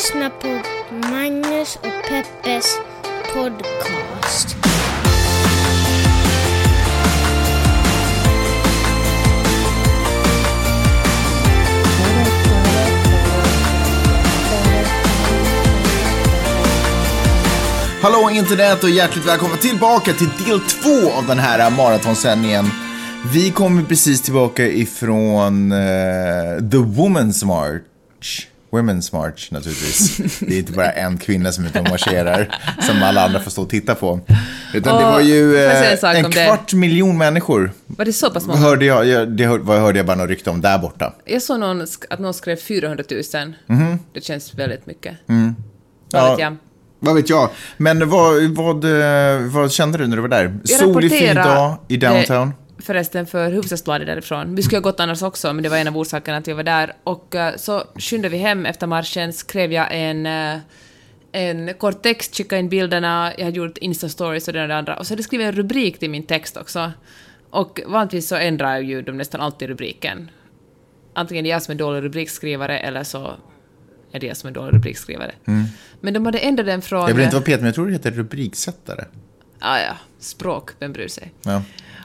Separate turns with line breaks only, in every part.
lyssnar på Magnus och Peppes podcast.
Hallå internet och hjärtligt välkomna tillbaka till del två av den här maratonsändningen. Vi kommer precis tillbaka ifrån uh, The woman's March. Women's March naturligtvis. Det är inte bara en kvinna som är ute och marscherar som alla andra får stå och titta på. Utan det
Och,
var ju
en
eh,
sak
en
om det?
kvart miljon människor.
Var det så pass många?
Hörde jag, jag, det hörde jag bara något rykte om där borta.
Jag såg någon, att någon skrev 400 000.
Mhm.
Det känns väldigt mycket.
Mm. Ja.
Vad vet jag?
Vad vet jag. Men vad, vad, eh, vad kände du när du var där?
Jag
Solig fin dag i downtown.
Förresten för Hufvudstadsbladet därifrån. Vi skulle ha gått annars också, men det var en av orsakerna att jag var där. Och eh, så skyndade vi hem efter marschen, skrev jag en, eh, en kort text, skickade in bilderna, jag hade gjort Insta-stories och det och det andra. Och så hade jag skrivit en rubrik till min text också. Och vanligtvis så ändrar ju de nästan alltid rubriken. Antingen är jag som är dålig rubrikskrivare eller så är det jag som är dålig rubrikskrivare. Men de hade ändrat den från...
Mm. Jag vill inte vara Peter, men jag tror det heter rubriksättare.
Ah, ja, språk, vem bryr sig?
Ja.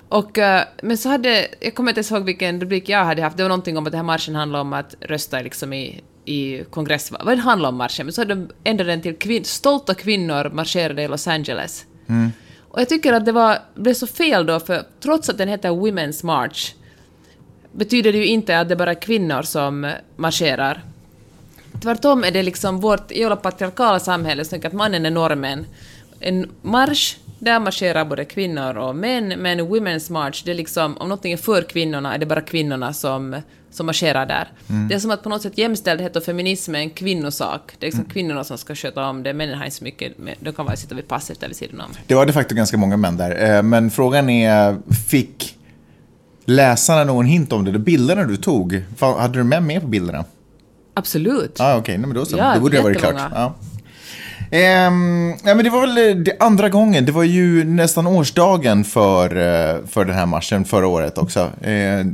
Och, eh, men så hade, jag kommer inte ens ihåg vilken rubrik jag hade haft, det var någonting om att den här marschen handlade om att rösta liksom i, i kongressval. Vad det handlade om marschen? Men så hade de ändrat den till kvin- stolta kvinnor marscherade i Los Angeles. Och jag tycker att det var, blev så fel då, för trots att den heter Women's March betyder det ju inte att det bara är kvinnor som marscherar. Tvärtom är det liksom vårt jävla patriarkala samhälle som tänker att mannen är normen. En marsch, där marscherar både kvinnor och män, men Women's March, det är liksom, om någonting är för kvinnorna är det bara kvinnorna som, som marscherar där. Det är som att på något sätt jämställdhet och feminism är en kvinnosak. Det är liksom kvinnorna som ska sköta om det, männen har inte så mycket, de kan bara sitta vid passivt eller vid sidan om.
Det var de facto ganska många män där. Eh, Men frågan är, fick läsarna någon hint om det? De bilderna du tog, hade du män med på bilderna?
Absolut.
Ah, okej, nej, men då så.
Ja,
då borde det ha varit klart. Ja. Ehm, ja, men det var väl eh, det andra gången. Det var ju nästan årsdagen för, eh, för den här marschen förra året också. Eh,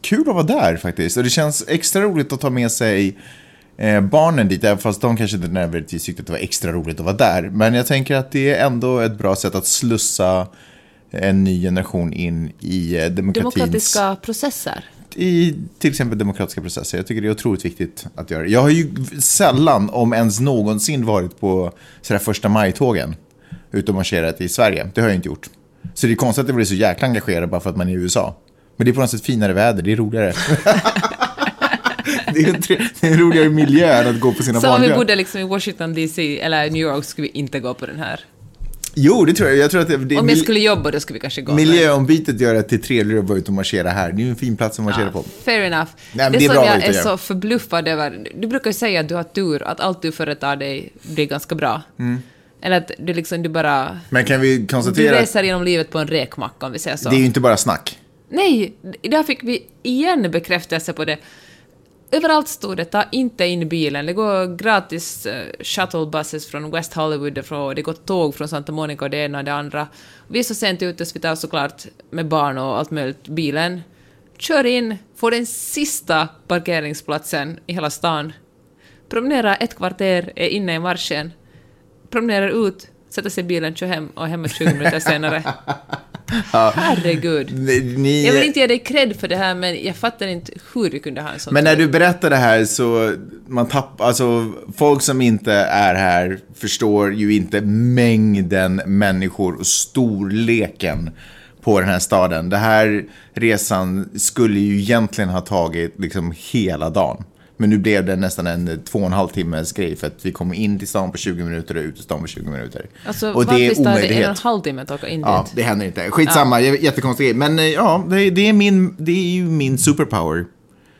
kul att vara där faktiskt. Och det känns extra roligt att ta med sig eh, barnen dit, även fast de kanske inte nödvändigtvis tyckte att det var extra roligt att vara där. Men jag tänker att det är ändå ett bra sätt att slussa en ny generation in i eh, demokratins...
Demokratiska processer.
I till exempel demokratiska processer. Jag tycker det är otroligt viktigt att göra det. Jag har ju sällan, om ens någonsin, varit på sådär första maj-tågen. Ute och marscherat i Sverige. Det har jag inte gjort. Så det är konstigt att jag blir så jäkla engagerad bara för att man är i USA. Men det är på något sätt finare väder, det är roligare. det, är en tre- det är en roligare miljö än att gå på sina
Så om vi
vanliga...
bodde liksom i Washington DC eller New York skulle vi inte gå på den här.
Jo, det tror jag. Jag tror att det, det
Om jag skulle jobba då skulle vi kanske gå.
Miljöombytet gör att det är trevligare att vara ute och marschera här. Det är ju en fin plats att marschera på.
Fair enough.
men
det
det är
som jag är så förbluffad över, du brukar ju säga att du har tur, att allt du företar dig blir ganska bra.
Mm.
Eller att du liksom, du bara...
Men kan vi
Du
konstatera att
reser genom livet på en räkmacka om vi säger så.
det är ju inte bara snack.
Nej, idag fick vi igen bekräftelse på det. Överallt stod det ta inte in bilen. Det går gratis eh, shuttlebusses från West Hollywood och det går tåg från Santa Monica och det ena och det andra. Vi är så sent ute så vi tar såklart med barn och allt möjligt bilen. Kör in, får den sista parkeringsplatsen i hela stan. Promenerar ett kvarter, är inne i marschen. Promenerar ut, sätter sig i bilen, kör hem och är hemma 20 minuter senare. Herregud.
Ni,
Jag vill inte ge dig cred för det här, men jag fattar inte hur du kunde ha en sån
Men när du berättar det här så, man tappar, alltså folk som inte är här förstår ju inte mängden människor och storleken på den här staden. Den här resan skulle ju egentligen ha tagit liksom hela dagen. Men nu blev det nästan en två och en halv timmes grej för att vi kom in till stan på 20 minuter och ut till stan på 20 minuter.
Alltså,
och det är
tar det en och en
omöjlighet.
halv timme att åka in
Ja,
dit.
det händer inte. Skitsamma, ja. jättekonstig grej. Men eh, ja, det, det, är min, det är ju min superpower.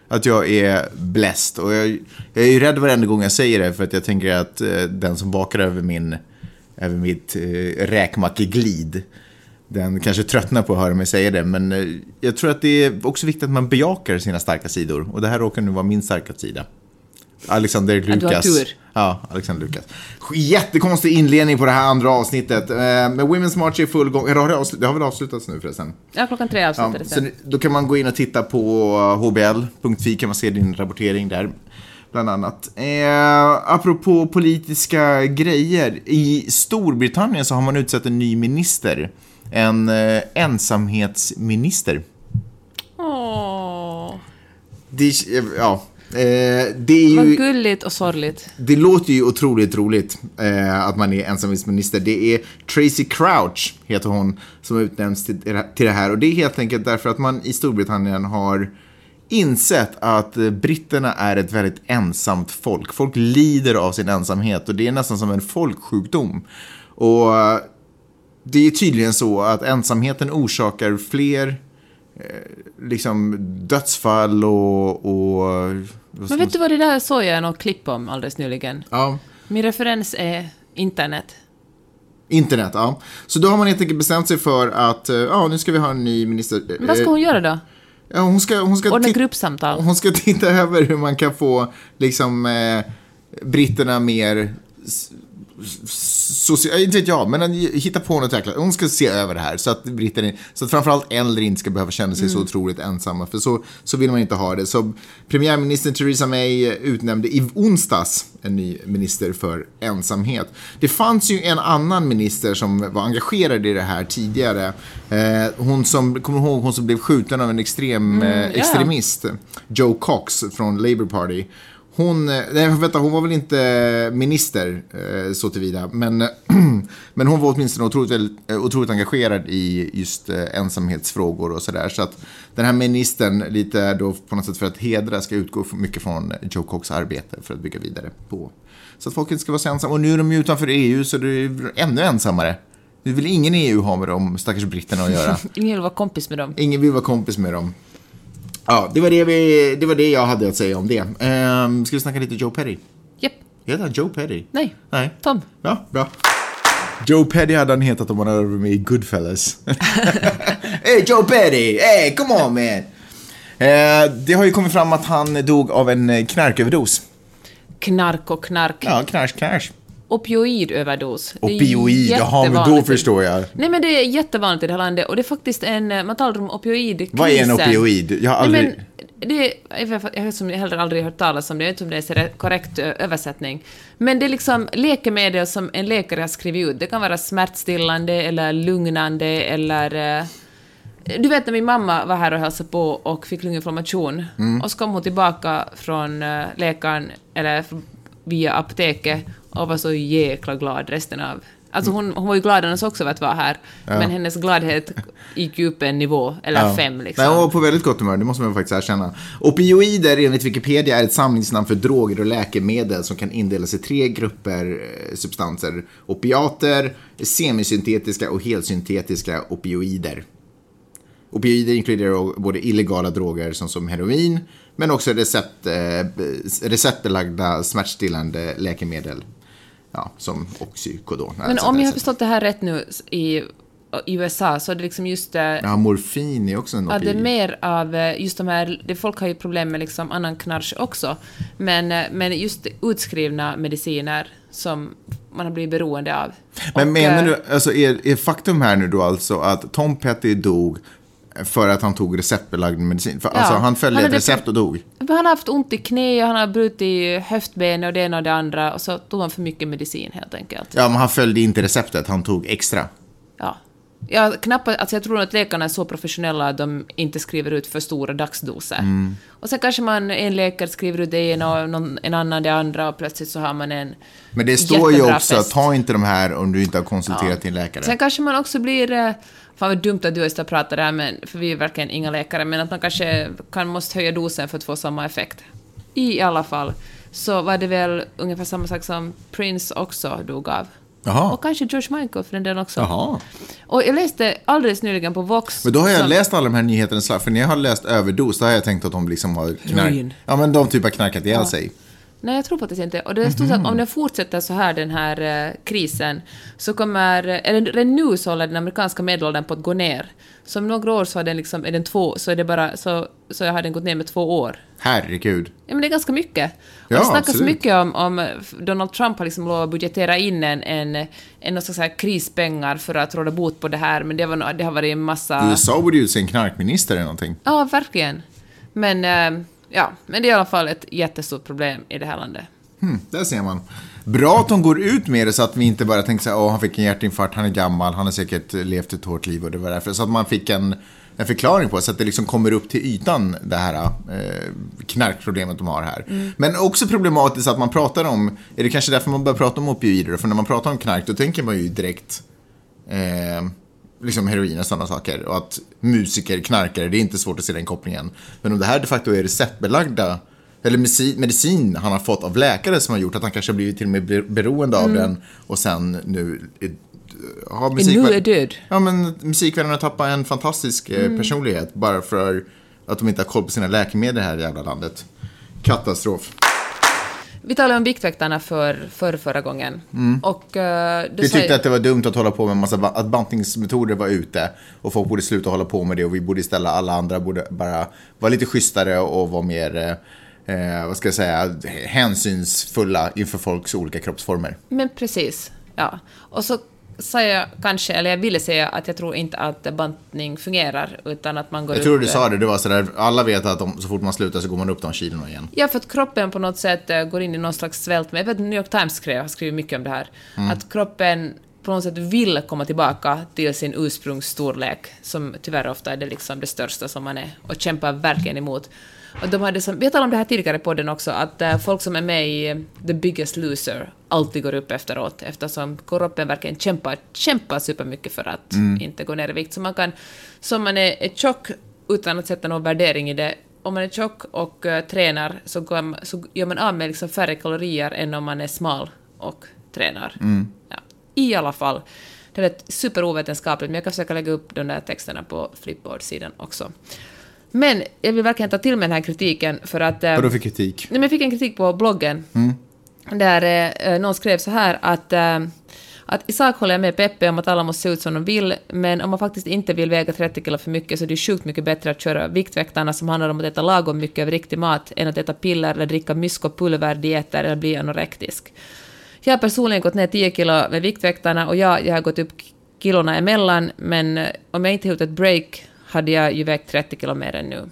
Att jag är blessed. Och jag, jag är ju rädd varenda gång jag säger det för att jag tänker att eh, den som vakar över, min, över mitt eh, räkmackeglid, den kanske tröttnar på att höra mig säga det. Men eh, jag tror att det är också viktigt att man bejakar sina starka sidor. Och det här råkar nu vara min starka sida. Alexander Lukas. Ja, Alexander Lukas. Jättekonstig inledning på det här andra avsnittet. Eh, Men Women's March är i full gång. Eller har det, avslut- det har väl avslutats nu förresten?
Ja, klockan tre
Ja,
avslutades
så
det.
då kan man gå in och titta på hbl.fi kan man se din rapportering där. Bland annat. Eh, apropå politiska grejer. I Storbritannien så har man utsett en ny minister. En eh, ensamhetsminister.
Åh,
Det, ja, eh, det är
vad
ju...
gulligt och sorgligt.
Det låter ju otroligt roligt eh, att man är ensamhetsminister. Det är Tracy Crouch, heter hon, som har utnämnts till, till det här. Och det är helt enkelt därför att man i Storbritannien har insett att eh, britterna är ett väldigt ensamt folk. Folk lider av sin ensamhet och det är nästan som en folksjukdom. Och eh, det är tydligen så att ensamheten orsakar fler eh, liksom dödsfall och... och
Men vet du vad det där såg jag något klipp om alldeles nyligen?
Ja.
Min referens är internet.
Internet, ja. Så då har man helt enkelt bestämt sig för att, eh, ja, nu ska vi ha en ny minister.
Men vad ska hon göra då?
Ja, hon ska, hon ska,
Ordna gruppsamtal?
hon ska titta över hur man kan få, liksom, eh, britterna mer social, inte vet jag, men en- hitta på något jäkla, hon ska se över det här så att britterna, så att framförallt äldre inte ska behöva känna sig så otroligt ensamma, för så, så vill man inte ha det. Så premiärminister Theresa May utnämnde i onsdags en ny minister för ensamhet. Det fanns ju en annan minister som var engagerad i det här tidigare. Eh, hon som, kommer ihåg hon som blev skjuten av en extrem eh,
ja.
extremist, Joe Cox från Labour Party. Hon, eh, nej vänta, hon var väl inte minister eh, så tillvida, men, men hon var åtminstone otroligt, eh, otroligt engagerad i just eh, ensamhetsfrågor och sådär. Så att den här ministern, lite då på något sätt för att hedra, ska utgå mycket från Joe Cox arbete för att bygga vidare på. Så att folk inte ska vara så ensamma. Och nu är de ju utanför EU så det är ännu ensammare. Nu vill ingen i EU ha med de stackars britterna att göra.
Ingen vill vara kompis med dem.
Ingen vill vara kompis med dem. Ja, det var det, vi, det var det jag hade att säga om det. Um, ska vi snacka lite Joe Petty?
Japp.
Heter han Joe Petty?
Nej.
Nej.
Tom.
Ja, bra. Joe Petty hade han hetat om han hade varit med i Goodfellas. hey Joe Petty! Hey, come on man! Eh, det har ju kommit fram att han dog av en knarköverdos.
Knark och knark.
Ja, knark, knark.
Opioidöverdos.
Opioid, jaha, men då förstår jag.
Nej men det är jättevanligt i det här landet och det är faktiskt en, eh, man talar om opioidkrisen.
Vad är en opioid? Jag har aldrig...
Nej, men det, jag har- som heller aldrig hört talas om det, jag vet inte om det är en korrekt ö, översättning. Men det är liksom läkemedel som en läkare har skrivit ut. Det kan vara smärtstillande eller lugnande eller... eh, Du vet när min mamma var här och hälsade på och fick lunginflammation
Mm.
och så kom hon tillbaka från eh, läkaren, eller via apoteket och var så jäkla glad resten av... Alltså hon, hon var ju glad annars också över att vara här, men hennes gladhet gick ju upp en nivå, eller
Ja.
fem liksom.
Nej, hon var på väldigt gott humör, det måste man faktiskt erkänna. Opioider enligt Wikipedia är ett samlingsnamn för droger och läkemedel som kan indelas i tre grupper eh, substanser. Opiater, semisyntetiska och helsyntetiska opioider. Opioider inkluderar både illegala droger som, som heroin, men också recept, eh, receptbelagda smärtstillande läkemedel. Ja, som oxycodon.
Men om jag har förstått det här rätt nu i, i USA så är det liksom just... eh,
Ja, morfin är också en
Ja,
opioid.
det är mer av eh, just de här, det, folk har ju problem med liksom annan knarsch också, men, eh, men just utskrivna mediciner som man har blivit beroende av.
Men
Och,
menar
eh,
du, alltså är, är faktum här nu då alltså att Tom Petty dog för att han tog receptbelagd medicin? För, alltså han följde
han
ett recept och dog?
Han har haft ont i knä och han har brutit höftbenet och det ena och det andra och så tog han för mycket medicin helt enkelt.
Ja, men han följde inte receptet, han tog extra.
Ja. Ja, knappast, alltså jag tror att läkarna är så professionella att de inte skriver ut för stora dagsdoser.
Mm.
Och sen kanske man, en läkare skriver ut det ena och någon, en annan det andra och plötsligt så har man en
Men det står ju också,
fest.
ta inte de här om du inte har konsulterat din läkare.
Sen kanske man också blir... eh, Fan vad dumt att du och jag pratar där, men, för vi är verkligen inga läkare, men att man kanske kan, måste höja dosen för att få samma effekt. I alla fall så var det väl ungefär samma sak som Prince också dog av.
Jaha.
Och kanske George Michael för den delen också.
Jaha.
Och jag läste alldeles nyligen på Vox...
Men då har jag
som-
läst alla de här nyheterna, för när jag har läst överdos, då har jag tänkt att de liksom har knark... Ja, men de typ har knarkat ihjäl sig.
Nej, jag tror faktiskt inte. Och det stod så att om den fortsätter så här, den här eh, krisen, så kommer... Eller redan nu så håller den amerikanska medelåldern på att gå ner. Så om några år så är den liksom, är den två, så är det bara, så, så har den gått ner med två år.
Herregud.
Ja, men det är ganska mycket. Och
Ja,
det snackas
absolut.
mycket om, om Donald Trump har liksom lovat budgetera in en, en, en någon slags här krispengar för att råda bot på det här, men det, var, det har varit en massa...
USA borde ju utse en knarkminister eller någonting.
Ja, verkligen. Men eh, ja, men det är i alla fall ett jättestort problem i det här landet.
Hmm, där ser man. Bra att de går ut med det så att vi inte bara tänker så här, åh, han fick en hjärtinfarkt, han är gammal, han har säkert levt ett hårt liv och det var därför. Så att man fick en, en förklaring på det, så att det liksom kommer upp till ytan, det här eh, knarkproblemet de har här.
Mm.
Men också problematiskt att man pratar om, är det kanske därför man börjar prata om opioider? För när man pratar om knark, då tänker man ju direkt eh, liksom heroin och sådana saker. Och att musiker knarkar, det är inte svårt att se den kopplingen. Men om det här de facto är receptbelagda, eller medicin, medicin han har fått av läkare som har gjort att han kanske har blivit till och med be- beroende av den och sen nu har musik...
Nu är död.
Ja, men musikvärlden har tappat en fantastisk eh, personlighet bara för att de inte har koll på sina läkemedel i här jävla landet. Katastrof.
Vi talade om Viktväktarna för, för förra gången. Och, eh, då
Vi tyckte att det var dumt att hålla på med en massa att bantningsmetoder var ute och folk borde sluta hålla på med det och vi borde istället alla andra borde bara vara lite schysstare och vara mer, eh, vad ska jag säga, hänsynsfulla inför folks olika kroppsformer.
Men precis, ja. Och så sa jag kanske, eller jag ville säga att jag tror inte att bantning fungerar, utan att man går
Jag tror
upp-
du sa det, det var sådär, alla vet att om, så fort man slutar så går man upp de kilona igen.
Ja, för att kroppen på något sätt eh, går in i någon slags svält. Men jag vet att New York Times skrev, har skrivit mycket om det här. Att kroppen på något sätt vill komma tillbaka till sin ursprungsstorlek, som tyvärr ofta är det, liksom det största som man är, och kämpar verkligen emot. Och de hade som, vi har talat om det här tidigare på den också, att eh, folk som är med i eh, The Biggest Loser alltid går upp efteråt, eftersom kroppen verkligen kämpar, kämpar supermycket för att inte gå ner i vikt. Så man kan, som man är, är tjock utan att sätta någon värdering i det, om man är tjock och eh, tränar så, går så gör man av med liksom färre kalorier än om man är smal och tränar. Ja. I alla fall. Det är superovetenskapligt, men jag kan försöka lägga upp de där texterna på Flipboard-sidan också. Men jag vill verkligen ta till mig den här kritiken för att... eh,
Vadå för kritik?
Nej, men jag fick en kritik på bloggen. Där eh, någon skrev så här att, eh, att i sak håller jag med Peppe om att alla måste se ut som de vill, men om man faktiskt inte vill väga 30 kilo för mycket så är det sjukt mycket bättre att köra Viktväktarna som handlar om att äta lagom mycket av riktig mat än att äta piller eller dricka mysko pulverdieter eller bli anorektisk. Jag har personligen gått ner 10 kilo med Viktväktarna och ja, jag har gått upp kilorna emellan, men eh, om jag inte gjort ett break hade jag ju vägt 30 kilo mer än nu.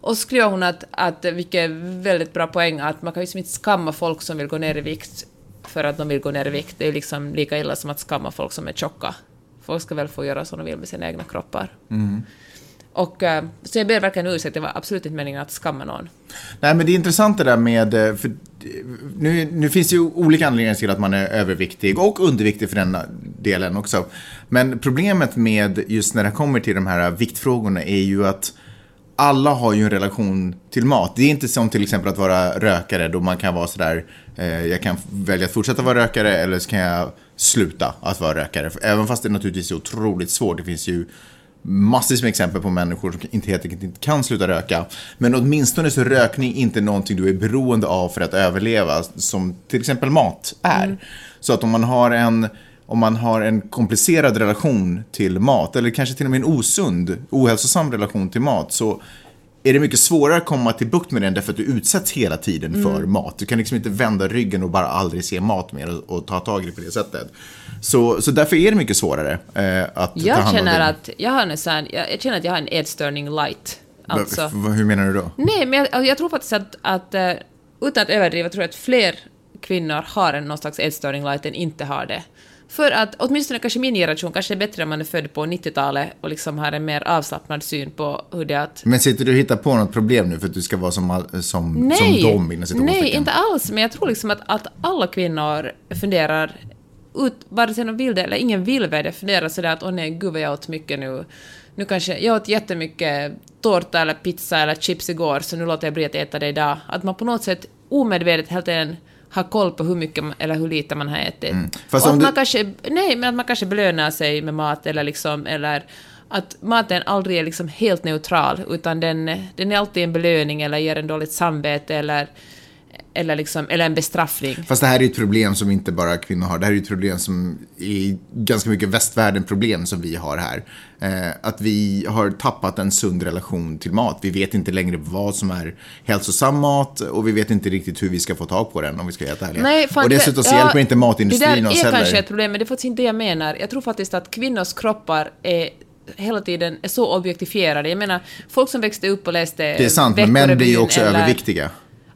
Och så skrev hon att, att, vilket är väldigt bra poäng, att man kan ju liksom inte skamma folk som vill gå ner i vikt för att de vill gå ner i vikt. Det är ju liksom lika illa som att skamma folk som är tjocka. Folk ska väl få göra som de vill med sina egna kroppar. Och, eh, så jag ber verkligen ursäkt, det var absolut inte meningen att skamma någon.
Nej, men det är intressant det där med... Eh, för eh, nu, nu finns det ju olika anledningar till att man är överviktig och underviktig för den delen också. Men problemet med just när det kommer till de här viktfrågorna är ju att alla har ju en relation till mat. Det är inte som till exempel att vara rökare då man kan vara sådär, eh, jag kan välja att fortsätta vara rökare eller så kan jag sluta att vara rökare. Även fast det naturligtvis är otroligt svårt. Det finns ju massvis med exempel på människor som inte helt enkelt inte kan sluta röka. Men åtminstone så är rökning inte någonting du är beroende av för att överleva, som till exempel mat är. Så att om man har en om man har en komplicerad relation till mat, eller kanske till och med en osund, ohälsosam relation till mat, så är det mycket svårare att komma till bukt med den därför att du utsätts hela tiden för mat. Du kan liksom inte vända ryggen och bara aldrig se mat mer och, och ta tag i det på det sättet. Så, så därför är det mycket svårare eh, att ta
Jag
hand om
känner
det.
att jag har sån, jag, jag känner att jag har en ätstörning light. Alltså.
Hur menar du då?
Nej, men jag, jag tror faktiskt att, att eh, utan att överdriva, tror jag att fler kvinnor har en någon slags ätstörning light än inte har det. För att åtminstone kanske min generation kanske är bättre om man är född på 90-talet och liksom har en mer avslappnad syn på hur det är att...
Men sitter du och hittar på något problem nu för att du ska vara som, som, som dem inom
nej, inte alls, men jag tror liksom att, att alla kvinnor funderar ut, vare sig de vill det eller ingen vill det, funderar sådär att åh nej, gud vad jag åt mycket nu. Nu kanske, jag åt jättemycket tårta eller pizza eller chips igår, så nu låter jag bli att äta det idag. Att man på något sätt omedvetet hela tiden har koll på hur mycket man, eller hur lite man har ätit.
Mm. Fast
och att
du-
man kanske, nej, men att man kanske belönar sig med mat eller liksom, eller att maten aldrig är liksom helt neutral, utan den, den är alltid en belöning eller ger en dåligt samvete eller, eller, liksom, eller en bestraffning.
Fast det här är ett problem som inte bara kvinnor har. Det här är ett problem som är ganska mycket västvärlden-problem som vi har här. Eh, att vi har tappat en sund relation till mat. Vi vet inte längre vad som är hälsosam mat och vi vet inte riktigt hur vi ska få tag på den om vi ska vara helt ärliga.
Nej, fan,
och dessutom så
det-
hjälper
ja,
inte matindustrin
Det
oss
där är
heller.
kanske ett problem, men det är faktiskt inte det jag menar. Jag tror faktiskt att kvinnors kroppar är hela tiden är så objektifierade. Jag menar, folk som växte upp och läste
Det är sant, men män blir ju också
eller-
överviktiga.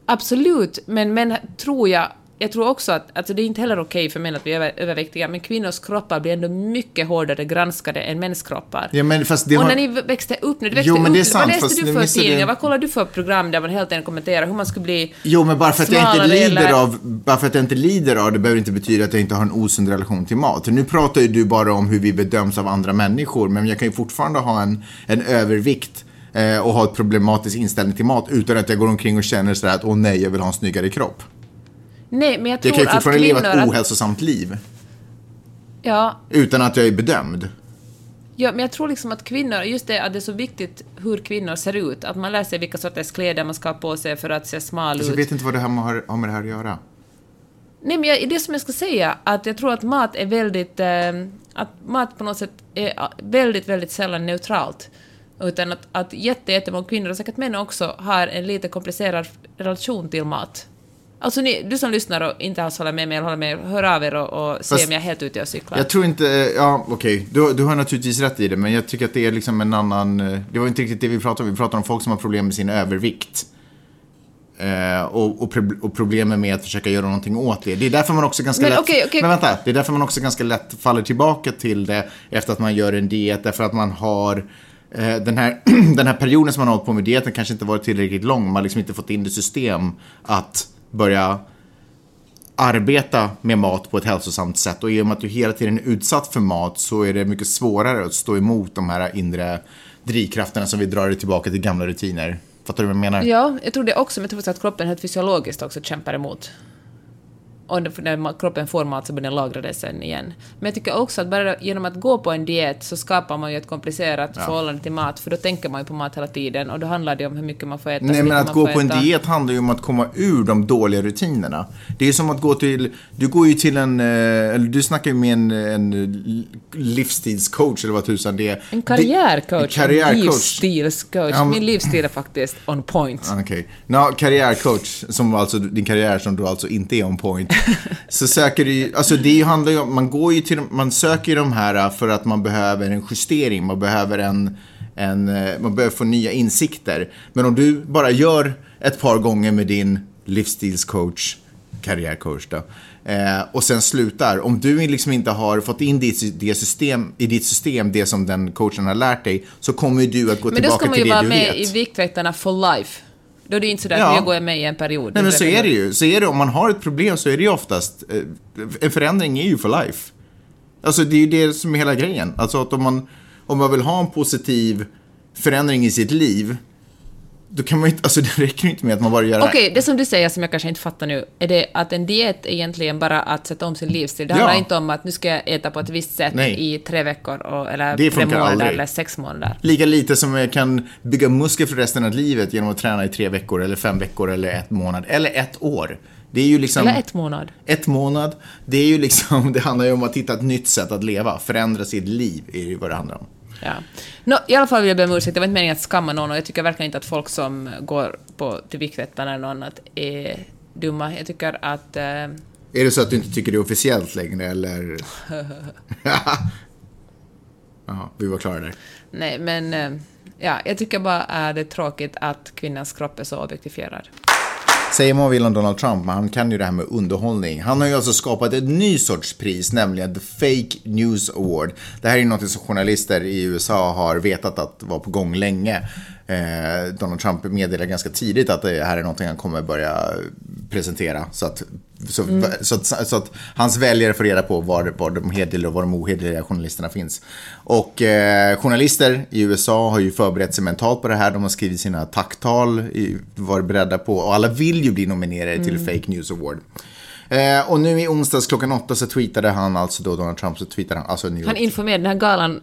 Absolut, men män tror jag jag tror också att alltså det är inte heller okej för män att bli över, överviktiga, men kvinnors kroppar blir ändå mycket hårdare granskade än mäns kroppar.
Ja, men fast det
och
har...
när ni växte upp, när du växte
Jo, men det är
upp,
sant,
vad läste du för tidningar?
jag-
Vad kollade du för program där man hela tiden kommenterar hur man skulle bli
Jo, men bara för, att jag inte lider
eller-
av, bara för att jag inte lider av det behöver inte betyda att jag inte har en osund relation till mat. Nu pratar ju du bara om hur vi bedöms av andra människor, men jag kan ju fortfarande ha en, en övervikt eh, och ha ett problematisk inställning till mat utan att jag går omkring och känner sådär att åh nej, jag vill ha en snyggare kropp.
Nej, men jag tror
Jag kan ju
att
fortfarande leva ett
att,
ohälsosamt liv
ja,
utan att jag är bedömd.
ja, men jag tror liksom att kvinnor, just det att det är så viktigt hur kvinnor ser ut, att man lär sig vilka sorters kläder man ska ha på sig för att se smal
Så jag
ut.
vet inte vad det här har, har med det här att göra.
Nej, men jag, det som jag ska säga, att jag tror att mat är väldigt... Eh, att mat på något sätt är ah, väldigt, väldigt sällan neutralt. Utan att, att jätte, jättemånga kvinnor, och säkert män också, har en lite komplicerad relation till mat. Alltså ni, du som lyssnar och inte alls håller med mig, eller håller med, hör av er och, och se
Fast-
om jag är helt ute och cyklar.
Jag tror inte, ja okej, du, du har naturligtvis rätt i det, men jag tycker att det är liksom en annan, eh, det var inte riktigt det vi pratade om, vi pratade om folk som har problem med sin övervikt. Eh, och, och, och problemen med att försöka göra någonting åt det. Det är därför man också ganska
Men
lätt,
okej, okej.
men vänta, det är därför man också ganska lätt faller tillbaka till det efter att man gör en diet, därför att man har eh, Eh, den här, den här perioden som man har hållit på med dieten kanske inte varit tillräckligt lång, man har liksom inte fått in det system att börja arbeta med mat på ett hälsosamt sätt och i och med att du hela tiden är utsatt för mat så är det mycket svårare att stå emot de här inre drivkrafterna som vi drar dig tillbaka till gamla rutiner. Fattar du vad jag menar?
Ja, jag tror det också, men jag tror faktiskt att kroppen helt fysiologiskt också kämpar emot. Och när- kroppen får mat så börjar den lagra det sen igen. Men jag tycker också att bara genom att gå på en diet så skapar man ju ett komplicerat förhållande till mat, för då tänker man ju på mat hela tiden och då handlar det om hur mycket man får äta.
Nej, men att gå på en diet handlar ju om att komma ur de dåliga rutinerna. Det är som att gå till, du går ju till en, eh, eller du snackar ju med en, en livsstilscoach eller vad tusan det är.
En karriärcoach,
En karriärcoach.
livsstilscoach.
Ja,
Min livsstil är faktiskt on point.
Okej. Okay. karriärcoach, som alltså din karriär som då alltså inte är on point. Så söker du ju, alltså det handlar ju om, man går ju till, man söker ju de här för att man behöver en justering, man behöver en, en, eh, man behöver få nya insikter. Men om du bara gör ett par gånger med din livsstilscoach, karriärcoach då, eh, och sen slutar, om du liksom inte har fått in ditt, det system, i ditt system det som den coachen har lärt dig, så kommer du att gå
Men då
tillbaka
ska man
till
ju
det
vara
du
med
vet.
i Viktväktarna for life. Då är det ju inte sådär
Ja.
att nu går jag med i en period.
Nej men så är det
jag.
ju. Så är det, om man har ett problem så är det ju oftast, eh, en förändring är ju for life. Alltså det är ju det som är hela grejen. Alltså att om man, om man vill ha en positiv förändring i sitt liv, då kan man inte, alltså det räcker inte med att man bara gör
Okej, det som du säger som jag kanske inte fattar nu, är det att en diet är egentligen bara att sätta om sin livsstil? Det
Ja.
handlar inte om att nu ska jag äta på ett visst sätt
Nej.
i tre veckor, och, eller
Det
tre månader,
aldrig.
eller sex månader.
Lika lite som jag kan bygga muskler för resten av livet genom att träna i tre veckor, eller fem veckor, eller ett månad, eller ett år. Det är ju liksom...
Eller ett månad.
Ett månad. Det är ju liksom, det handlar ju om att hitta ett nytt sätt att leva. Förändra sitt liv är ju vad det handlar om.
Ja. Nå, I alla fall vill jag be om ursäkt, det var inte meningen att skamma någon och jag tycker verkligen inte att folk som går på, till Viktväktarna eller något annat är dumma. Jag tycker att... Eh,
Är det så att du inte tycker det är officiellt längre eller? Jaha, vi var klara där.
nej, men... Eh, ja, jag tycker bara att det är tråkigt att kvinnans kropp är så objektifierad.
Säger man vad vill om Donald Trump, men han kan ju det här med underhållning. Han har ju alltså skapat ett ny sorts pris, nämligen The Fake News Award. Det här är ju något som journalister i USA har vetat att var på gång länge. Eh, Donald Trump meddelade ganska tidigt att det här är något han kommer börja presentera. Så att, så, så, att, så att hans väljare får reda på var, var de hederliga och var de ohederliga journalisterna finns. Och eh, journalister i USA har ju förberett sig mentalt på det här. De har skrivit sina tacktal, varit beredda på, och alla vill ju bli nominerade till Fake News Award. Eh, och nu i onsdags klockan åtta så tweetade han, alltså då Donald Trump, så tweetade han, alltså New York
Han informerade, den här galan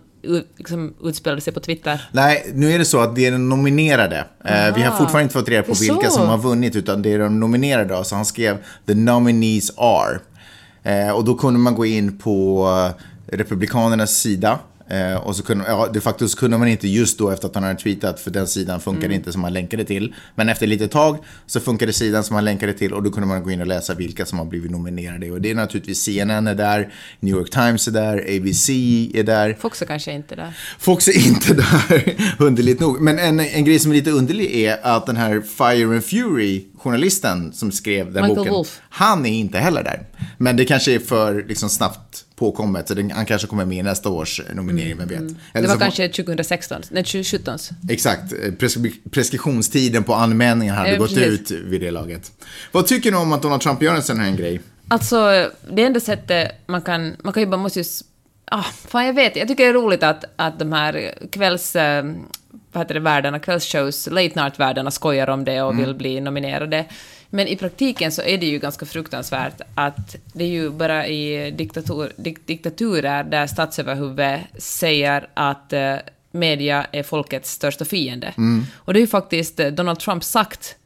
liksom, utspelade sig på Twitter.
Nej, nu är det så att det är den nominerade. Eh, vi har fortfarande inte fått reda på vilka som har vunnit, utan det är de nominerade. Så han skrev “The nominees are”. Eh, och då kunde man gå in på eh, Republikanernas sida Eh, och så kunde, ja, de facto så kunde man inte just då efter att han hade tweetat, för den sidan funkade
Mm.
inte som han länkade till. Men efter lite tag så funkade sidan som han länkade till och då kunde man gå in och läsa vilka som har blivit nominerade. Och det är naturligtvis CNN är där, New York Times är där, ABC är där.
Fox är kanske inte där.
Fox är inte där, underligt nog. Men en, en grej som är lite underlig är att den här Fire and Fury-journalisten som skrev den
Michael
boken,
Wolff.
han är inte heller där. Men det kanske är för liksom, snabbt påkommet, så den, han kanske kommer med i nästa års nominering, vem vet.
Mm, Det
Eller
var
så-
kanske 2016, nej 2017.
Exakt, eh, preskri- preskriptionstiden på anmälningen hade
Ja,
gått
precis.
ut vid det laget. Vad tycker ni om att Donald Trump gör en sån här grej?
Alltså, det enda sättet man kan... Man kan ju bara måste ju... Ah, fan, jag vet. Jag tycker det är roligt att, att de här kvälls... eh, Vad heter det, världarna, kvällsshows, late night-världarna skojar om det och vill bli nominerade. Men i praktiken så är det ju ganska fruktansvärt att det är ju bara i diktatur, dik, diktaturer där statsöverhuvud säger att eh, media är folkets största fiende. Och det är ju faktiskt eh, Donald Trump sagt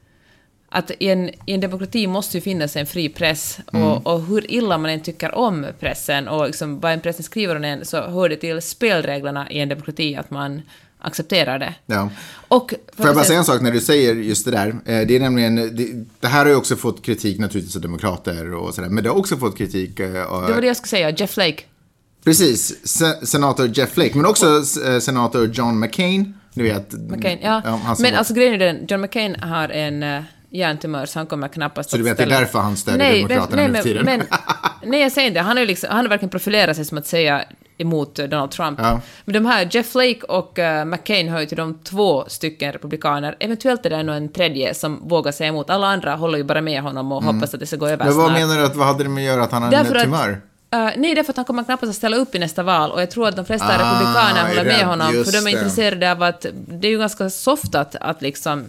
att i en, i en demokrati måste ju finnas en fri press. Och, och hur illa man än tycker om pressen och liksom vad en pressen skriver om en så hör det till spelreglerna i en demokrati att man accepterar det.
Ja.
Och...
Får jag bara säga en sak när du säger just det där? Eh, Det är nämligen, det, det här har ju också fått kritik naturligtvis av demokrater och sådär, men det har också fått kritik eh, av,
Det var det jag skulle säga, Jeff Flake.
precis, se, senator Jeff Flake, men också eh, senator John McCain, ni vet.
McCain, ja.
som
Men
var-
alltså grejen är den, John McCain har en hjärntumör så han kommer knappast
Så du
att
vet, det är
ställa-
därför han stödjer
nej,
Demokraterna
men,
nu
nej,
för tiden.
Men, nej, jag säger inte. Han har ju liksom, han har verkligen profilerat sig som att säga emot Donald Trump.
Ja.
Men de här, Jeff Flake och eh, McCain hör ju till de två stycken republikaner. Eventuellt är det nog en tredje som vågar säga emot. Alla andra håller ju bara med honom och hoppas att det ska gå över
Mm. Men vad
snart.
menar du att, vad hade det med att göra att han
Därför
en tumör?
Uh, nej, därför att han kommer knappast att ställa upp i nästa val och jag tror att de flesta
Ah,
republikaner håller med honom för de är intresserade av att det är ju ganska soft att, att liksom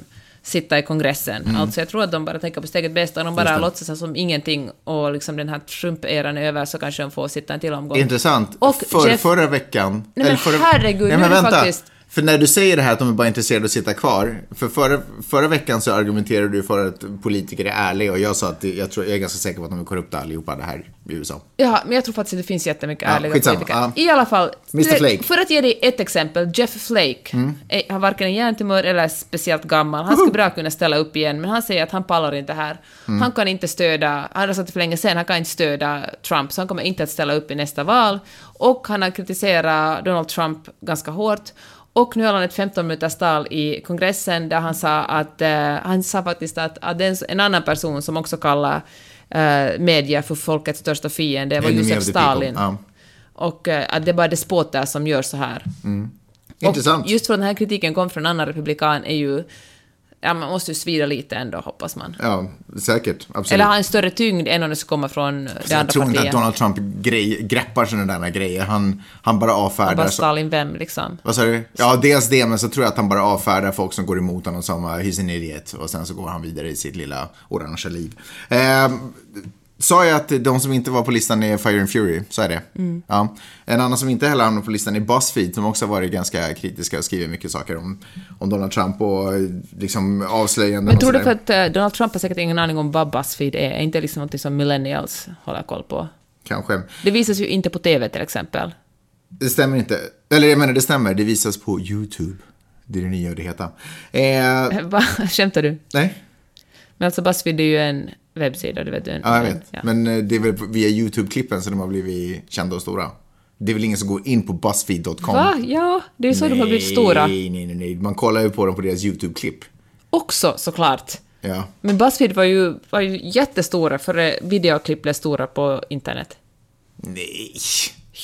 sitta i kongressen. Alltså jag tror att de bara tänker på sitt eget bästa och de bara
Mm.
låtsas som ingenting och liksom den här Trump-eran är över så kanske de får sitta en till omgång.
Intressant.
Och
För,
Jeff-
Förra veckan...
Nej, men
förra,
herregud,
Nej,
nu
men
är det faktiskt-
För när du säger det här att de är bara intresserade av att sitta kvar. För förra, förra veckan så argumenterade du för att politiker är ärliga och jag sa att jag, tror, jag är ganska säker på att de är korrupta allihopa det här i USA.
Ja, men jag tror faktiskt att det finns jättemycket
Ja,
ärliga
skitsamma,
politiker.
ja.
I alla fall,
Mr.
det-
Flake.
för att ge dig ett exempel, Jeff Flake är, har varken en hjärntumör eller är speciellt gammal. Han skulle bra kunna ställa upp igen, men han säger att han pallar inte här. Han kan inte stödja, han har sagt det för länge sedan, han kan inte stödja Trump, så han kommer inte att ställa upp i nästa val. Och han har kritiserat Donald Trump ganska hårt. Och nu har han ett 15 minuters tal i kongressen där han sa att, eh, han sa faktiskt att, att en, en annan person som också kallar eh, media för folkets största fiende var Josef. Stalin.
Ja.
Och eh, att det är bara despoter som gör så här.
Intressant.
Och just för att den här kritiken kom från en annan republikan är ju... Ja, man måste ju svida lite ändå, hoppas man.
Ja, säkert. Absolut.
Eller ha en större tyngd än om det ska komma från det
jag
andra
tror inte att. Donald Trump grej, greppar sådana där grejer. Han, han bara avfärdar.
Bara
så-
Stalin vem, liksom.
Vad sa du? Ja, dels det, men så tror jag att han bara avfärdar folk som går emot honom som uh, he's an idiot. Och sen så går han vidare i sitt lilla orangea liv. Eh, sa jag att de som inte var på listan är Fire and Fury? Så är det.
Mm.
Ja. En annan som inte heller hamnar på listan är Buzzfeed, som också har varit ganska kritiska och skrivit mycket saker om, om Donald Trump och liksom avslöjanden
Men
och
tror du för att eh, Donald Trump har säkert ingen aning om vad Buzzfeed är? Är inte liksom något som millennials håller koll på?
Kanske.
Det visas ju inte på TV till exempel.
Det stämmer inte. Eller jag menar, det stämmer. Det visas på YouTube. Det är det nya det heter. Eh,
Va? Skämtar du?
nej.
Men alltså Buzzfeed är ju en webbsida, du vet du.
Ja, jag vet.
Ja.
Men eh, det är väl via YouTube-klippen som de har blivit kända och stora. Det är väl ingen som går in på Buzzfeed.com?
Va? Ja, det är ju så de har blivit stora.
Nej, nej, nej, nej. Man kollar ju på dem på deras YouTube-klipp.
Också såklart.
Ja.
Men Buzzfeed var ju, var ju jättestora före videoklipp blev stora på internet.
Nej.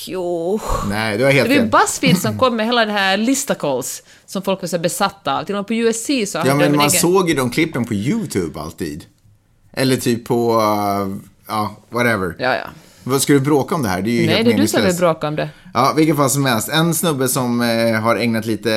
Jo.
Nej, du har
Det
helt
var ju. Buzzfeed som kom med hela det här listicles som folk var så besatta av. Till och med på USC så
Ja, men
en
man
egen...
såg ju de klippen på YouTube alltid. Eller typ på, uh, ja, whatever.
Ja, ja.
Vad ska du bråka om det här? Det är ju
Nej,
helt
det är du som vill bråka om det.
Ja, vilken fall som helst. En snubbe som eh, har ägnat lite,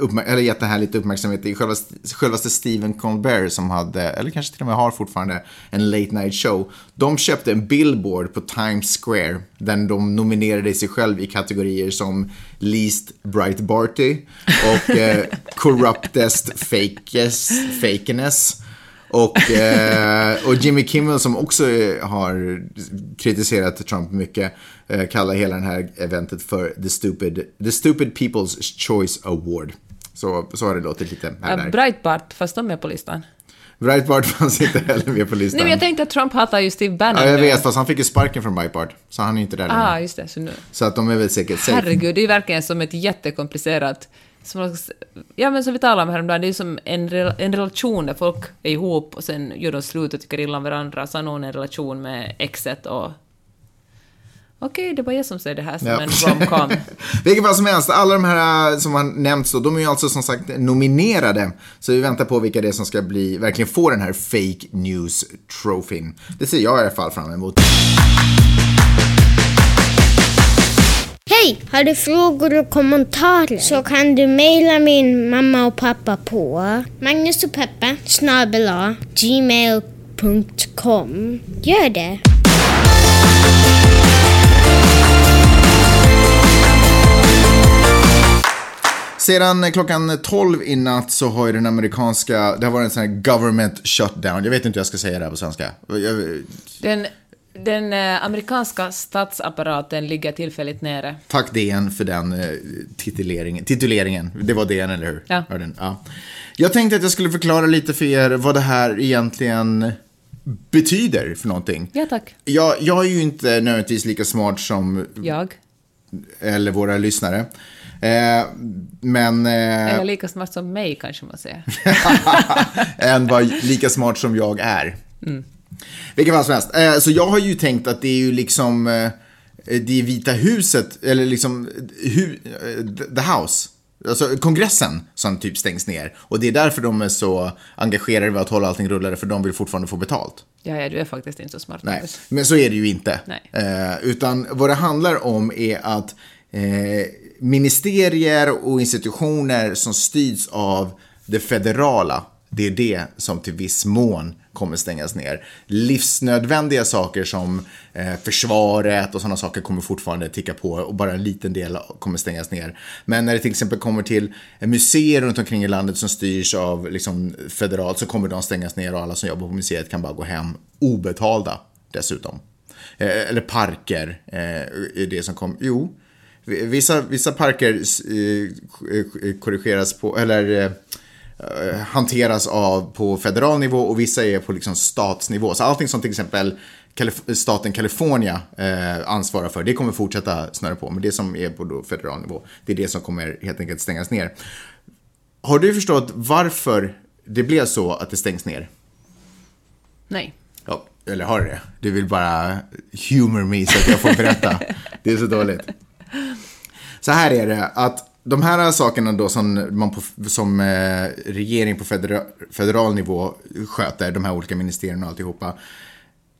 uppmär- eller gett det här lite uppmärksamhet är självaste, självaste Stephen Colbert som hade, eller kanske till och med har fortfarande, en late night show. De köpte en billboard på Times Square där de nominerade sig själv i kategorier som Least Bright Barty och eh, Corruptest fakest, Fakeness. Och, eh, och Jimmy Kimmel som också har kritiserat Trump mycket eh, kallar hela det här eventet för The Stupid, The Stupid People's Choice Award. Så, så har det låtit lite här där.
Breitbart, fast de är på listan.
Breitbart fanns inte heller med på listan.
Nej, men jag tänkte att Trump hatar ju Steve Bannon.
ja, jag
nu.
vet, fast han fick ju sparken från Breitbart. Så han är inte där längre.
Ah, just det. Så nu.
Så att de är väl säkert safe.
Herregud, det är ju verkligen som ett jättekomplicerat... Som, ja, men som vi talade om häromdagen, det är ju som en, en relation där folk är ihop och sen gör de slut och tycker illa om varandra, så har någon en relation med exet och... Okej, det var jag som säger det här som
Ja.
en romcom.
Vilket fall som helst, alla de här äh, som har nämnts då, de är ju alltså som sagt nominerade. Så vi väntar på vilka det är som ska bli, verkligen få den här fake news trofin. Det ser jag i alla fall fram emot.
Hej! Har du frågor och kommentarer så kan du mejla min mamma och pappa på Magnus och Peppe snabel gmail.com. Gör det!
Sedan klockan 12 i natt så har ju den amerikanska, det har varit en sån här government shutdown. Jag vet inte hur jag ska säga det här på svenska. Jag,
Den, den eh, amerikanska statsapparaten ligger tillfälligt nere.
Tack DN för den eh, tituleringen. tituleringen. Det var DN, eller hur?
Ja.
Ja. Jag tänkte att jag skulle förklara lite för er vad det här egentligen betyder för någonting.
Ja, tack.
Jag, jag är ju inte nödvändigtvis lika smart som,
Jag.
eller våra lyssnare. Eh, men... Eh,
Eller lika smart som mig, kanske man säger.
än var lika smart som jag är. Vilken fall som helst. Eh, så jag har ju tänkt att det är ju liksom eh, det är Vita huset, eller liksom hu, eh, the house. Alltså kongressen som typ stängs ner. Och det är därför de är så engagerade med att hålla allting rullande, för de vill fortfarande få betalt.
Ja, ja, du är faktiskt inte så smart.
Nej, men så är det ju inte. Eh, utan vad det handlar om är att eh, ministerier och institutioner som styrs av det federala, det är det som till viss mån kommer stängas ner. Livsnödvändiga saker som eh, försvaret och sådana saker kommer fortfarande ticka på och bara en liten del kommer stängas ner. Men när det till exempel kommer till museer runt omkring i landet som styrs av liksom, federalt så kommer de stängas ner och alla som jobbar på museet kan bara gå hem obetalda dessutom. Eh, eller parker eh, är det som kommer. Jo, vissa, vissa parker eh, eh korrigeras på, eller eh, hanteras av på federal nivå och vissa är på liksom statsnivå. Så allting som till exempel Kalif- staten California eh, ansvarar för, det kommer fortsätta snurra på. Men det som är på federal nivå, det är det som kommer helt enkelt stängas ner. Har du förstått varför det blev så att det stängs ner?
Nej.
Ja, eller har du det? Du vill bara humor me så att jag får berätta. det är så dåligt. Så här är det, att de här sakerna då som, man på, som eh, regering på federal, federal nivå sköter, de här olika ministerierna och alltihopa.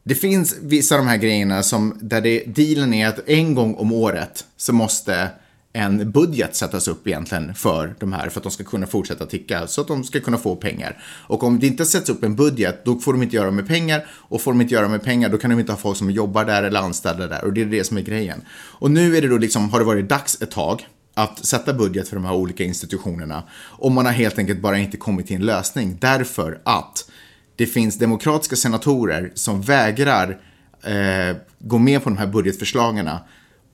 Det finns vissa av de här grejerna som, där det, dealen är att en gång om året så måste en budget sättas upp egentligen för de här, för att de ska kunna fortsätta ticka, så att de ska kunna få pengar. Och om det inte sätts upp en budget, då får de inte göra med pengar, och får de inte göra med pengar, då kan de inte ha folk som jobbar där eller anställda där, och det är det som är grejen. Och nu är det då liksom, har det varit dags ett tag, att sätta budget för de här olika institutionerna, och man har helt enkelt bara inte kommit till en lösning, därför att det finns demokratiska senatorer som vägrar eh, gå med på de här budgetförslagen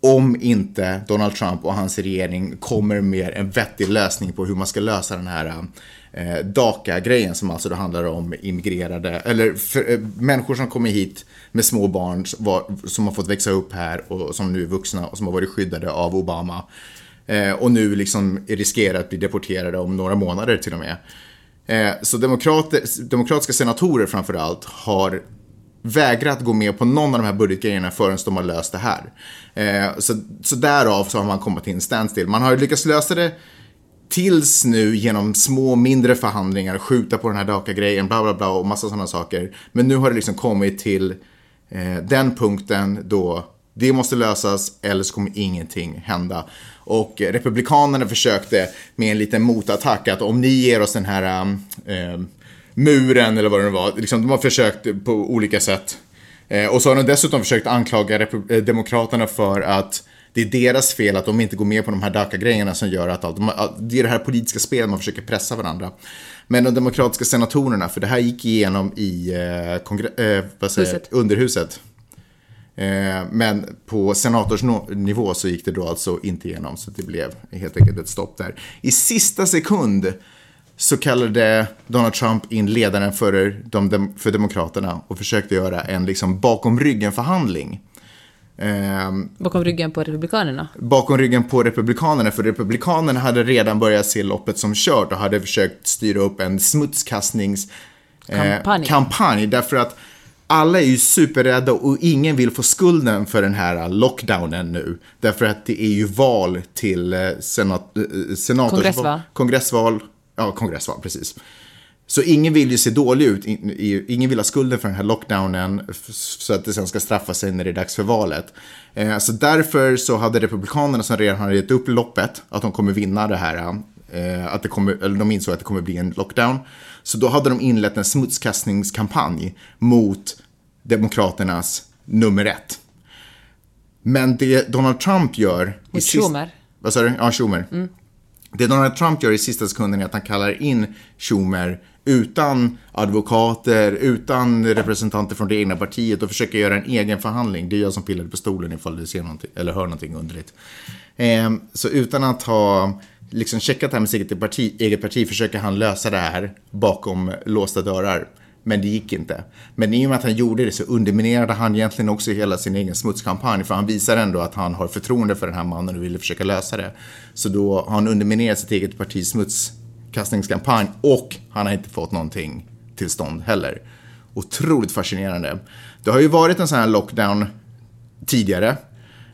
om inte Donald Trump och hans regering kommer med en vettig lösning på hur man ska lösa den här eh, DACA-grejen som alltså då handlar om immigrerade, eller för, eh, människor som kommer hit med små barn som, var, som har fått växa upp här och som nu är vuxna och som har varit skyddade av Obama. Eh, och nu liksom riskerar att bli deporterade om några månader till och med. Eh, så demokratiska senatorer framför allt har vägrat gå med på någon av de här budgetgrejerna förrän de har löst det här. Eh, så, så därav så har man kommit till en standstill. Man har lyckats lösa det tills nu genom små mindre förhandlingar, skjuta på den här DACA-grejen, bla bla bla och massa sådana saker. Men nu har det liksom kommit till eh, den punkten då det måste lösas eller så kommer ingenting hända. Och Republikanerna försökte med en liten motattack att om ni ger oss den här eh, muren eller vad det nu var, liksom, de har försökt på olika sätt. Eh, och så har de dessutom försökt anklaga eh, Demokraterna för att det är deras fel att de inte går med på de här DACA-grejerna som gör att allt, det är det här politiska spelet man försöker pressa varandra. Men de demokratiska senatorerna, för det här gick igenom i eh, eh, underhuset. Eh, men på senatorsnivå så gick det då alltså inte igenom, så det blev helt enkelt ett stopp där. I sista sekund så kallade Donald Trump in ledaren för, de, för Demokraterna och försökte göra en liksom bakom ryggen-förhandling. Eh,
Bakom ryggen på Republikanerna.
bakom ryggen på Republikanerna, för Republikanerna hade redan börjat se loppet som kört och hade försökt styra upp en smutskastnings eh,
kampanj
därför att alla är ju superrädda och ingen vill få skulden för den här lockdownen nu. Därför att det är ju val till eh, senat, eh, senators...
Kongressval.
Kongressval. Ja, kongressval, precis. Så ingen vill ju se dålig ut, ingen vill ha skulden för den här lockdownen så att det sen ska straffa sig när det är dags för valet. Eh, Så därför så hade Republikanerna som redan hade gett upp loppet, att de kommer vinna det här, att det kommer, eller de insåg att det kommer bli en lockdown. Så då hade de inlett en smutskastningskampanj mot Demokraternas nummer ett. Men det Donald Trump gör... i sist-
Schumer.
Vad sa du? Ja, Schumer. Det Donald Trump gör i sista sekunden är att han kallar in Schumer utan advokater, utan representanter från det egna partiet och försöker göra en egen förhandling. Det är jag som pillade på stolen ifall du ser någonting, eller hör någonting underligt. Ehm, så utan att ha liksom checkat det här med sitt eget parti, eget parti försöker han lösa det här bakom låsta dörrar. Men det gick inte. Men i och med att han gjorde det så underminerade han egentligen också hela sin egen smutskampanj. För han visar ändå att han har förtroende för den här mannen och ville försöka lösa det. Så då har han underminerat sitt eget partis smutskastningskampanj och han har inte fått någonting till stånd heller. Otroligt fascinerande. Det har ju varit en sån här lockdown tidigare.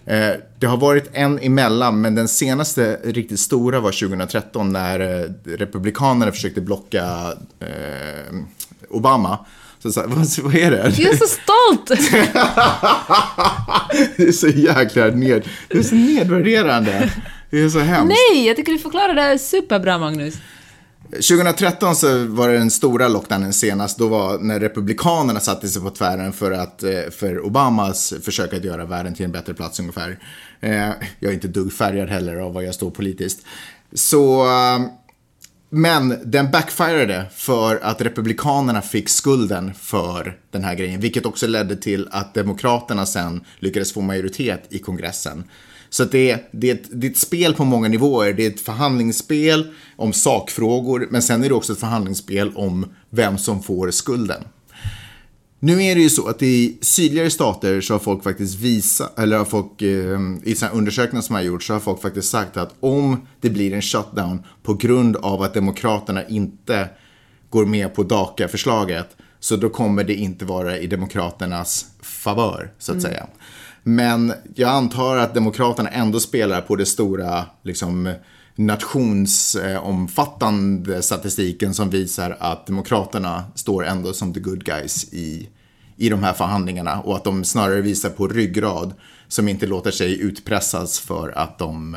Eh, det har varit en emellan, men den senaste riktigt stora var 2013 när eh, Republikanerna försökte blocka eh, Obama. Så, så, vad, vad är det?
Jag är så stolt!
Det är så jäkla ned, det är så nedvärderande. Det är så hemskt.
Nej, jag tycker du förklarar det här superbra, Magnus.
2013 så var det den stora lockdownen senast. Då var när Republikanerna satte sig på tvären för, att, eh, för Obamas försök att göra världen till en bättre plats ungefär. Eh, Jag är inte dugg färgad heller av vad jag står politiskt. Så, eh, men den backfirade för att Republikanerna fick skulden för den här grejen. Vilket också ledde till att Demokraterna sen lyckades få majoritet i kongressen. Så det, är, det, är ett, det är ett spel på många nivåer. Det är ett förhandlingsspel om sakfrågor, men sen är det också ett förhandlingsspel om vem som får skulden. Nu är det ju så att i sydligare stater så har folk faktiskt visat, eller har folk, eh, i sådana undersökningar som har gjorts så har folk faktiskt sagt att om det blir en shutdown på grund av att Demokraterna inte går med på DACA-förslaget så då kommer det inte vara i Demokraternas favör, så att säga. Men jag antar att Demokraterna ändå spelar på det stora, liksom, nationsomfattande statistiken som visar att Demokraterna står ändå som the good guys i, i de här förhandlingarna och att de snarare visar på ryggrad som inte låter sig utpressas för att de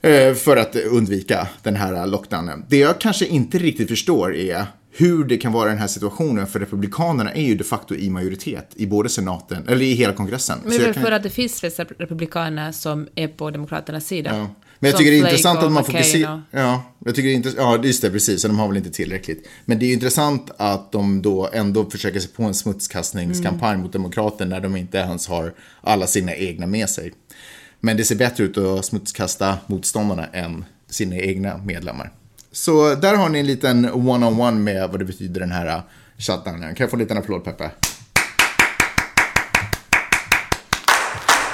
eh, eh, för att undvika den här lockdownen. Det jag kanske inte riktigt förstår är hur det kan vara den här situationen för Republikanerna är ju de facto i majoritet i både senaten, eller i hela kongressen.
Men det är
kan-
för att det finns republikaner som är på Demokraternas sida.
Ja. Men jag tycker det är intressant att man fokuserar... Ja, jag tycker det är intressant. Ja, just det, precis. Så de har väl inte tillräckligt. Men det är intressant att de då ändå försöker sig på en smutskastningskampanj
Mm.
mot demokrater när de inte ens har alla sina egna med sig. Men det ser bättre ut att smutskasta motståndarna än sina egna medlemmar. Så där har ni en liten one-on-one med vad det betyder den här shutdownen. Kan jag få en liten applåd, Peppe?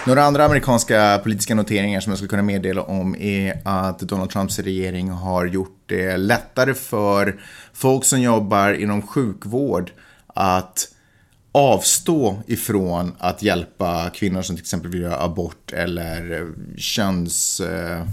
Några andra amerikanska politiska noteringar som jag skulle kunna meddela om är att Donald Trumps regering har gjort det lättare för folk som jobbar inom sjukvård att avstå ifrån att hjälpa kvinnor som till exempel vill göra abort eller köns... Eh,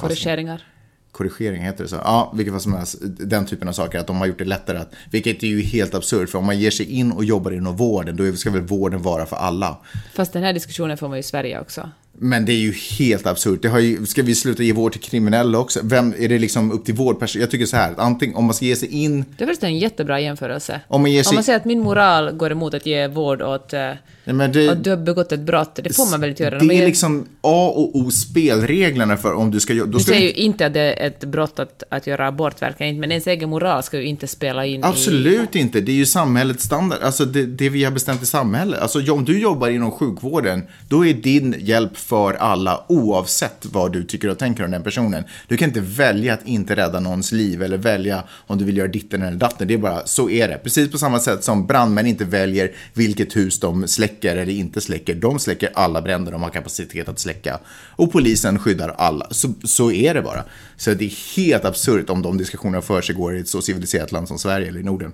Korrigeringar
korrigering, heter det så? Ja, vilket fall som helst, den typen av saker, att de har gjort det lättare att, vilket är ju helt absurt, för om man ger sig in och jobbar inom vården, då ska väl vården vara för alla.
Fast den här diskussionen får man ju i Sverige också.
Men det är ju helt absurt. Det har ju, ska vi sluta ge vård till kriminella också? Vem, är det liksom upp till vårdpersonal? Jag tycker så här, antingen om man ska ge sig in,
Det är en jättebra jämförelse.
Om man sig-
Om man säger att min moral går emot att ge vård åt, eh,
Nej, men det,
att du har begått ett brott. Det får man väl inte göra?
Det är liksom A och O spelreglerna för om du ska göra...
Du säger
du,
ju inte att det är ett brott att, att göra abort, verkligen inte, men ens egen moral ska ju inte spela in i...
Absolut inte. Det är ju samhällets standard. Alltså det, det vi har bestämt i samhället. Alltså om du jobbar inom sjukvården, då är din hjälp för alla oavsett vad du tycker och tänker om den personen. Du kan inte välja att inte rädda någons liv eller välja om du vill göra ditten eller datten. Det är bara, så är det. Precis på samma sätt som brandmän inte väljer vilket hus de släcker eller inte släcker. De släcker alla bränder de har kapacitet att släcka. Och polisen skyddar alla. Så, så är det bara. Så det är helt absurt om de diskussionerna för sig går i ett så civiliserat land som Sverige eller i Norden.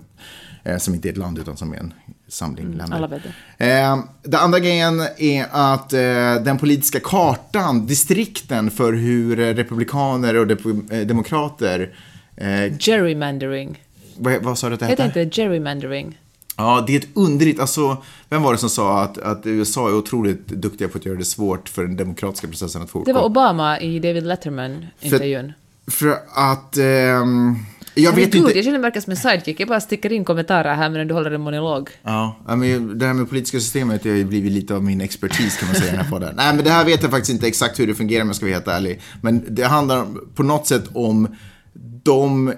Eh, som inte är ett land utan som är en samling länder.
Mm, alla vet det.
Eh, det andra grejen är att eh, den politiska kartan, distrikten för hur eh, republikaner och dep- eh, demokrater eh,
Gerrymandering.
vad, vad sa du att det hette?
tänkte gerrymandering.
Ja, det är ett underligt, alltså, vem var det som sa att, att USA är otroligt duktiga på att göra det svårt för den demokratiska processen att fortgå?
Det var Obama i David Letterman-intervjun.
För att, ehm, jag vet inte.
jag känner mig som en sidekick. Jag bara sticker in kommentarer här medan du håller en monolog.
Ja, men det här med politiska systemet har ju blivit lite av min expertis kan man säga i den här podden. Nej, men det här vet jag faktiskt inte exakt hur det fungerar om jag ska vara helt ärlig. Men det handlar på något sätt om de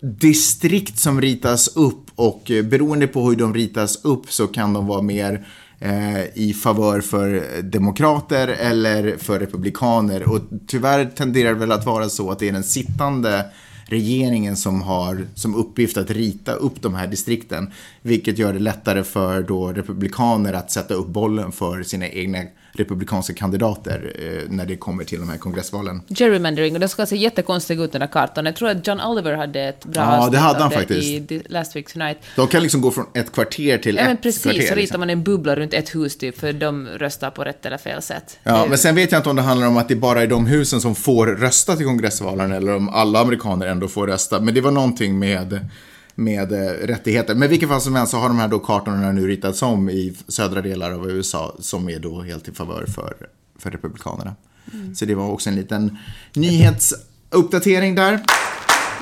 distrikt som ritas upp och eh, beroende på hur de ritas upp så kan de vara mer eh, i favör för demokrater eller för republikaner. Och tyvärr tenderar det väl att vara så att det är den sittande regeringen som har som uppgift att rita upp de här distrikten. Vilket gör det lättare för då republikaner att sätta upp bollen för sina egna republikanska kandidater eh, när det kommer till de här kongressvalen.
Gerrymandering, och det ska se jättekonstigt ut den där kartan. Jag tror att John Oliver hade ett bra
Ja, det hade han faktiskt.
i Last Week Tonight.
De kan liksom gå från ett kvarter till
Ja,
ett
men precis,
kvarter.
så ritar
liksom.
man en bubbla runt ett hus typ, för de röstar på rätt eller fel sätt.
Ja, men sen vet jag inte om det handlar om att det bara är de husen som får rösta till kongressvalen eller om alla amerikaner ändå får rösta. Men det var någonting med, med eh, rättigheter. Men vilken fall som helst så har de här då kartorna nu ritats om i södra delar av USA som är då helt i favör för, för republikanerna.
Mm.
Så det var också en liten nyhetsuppdatering där.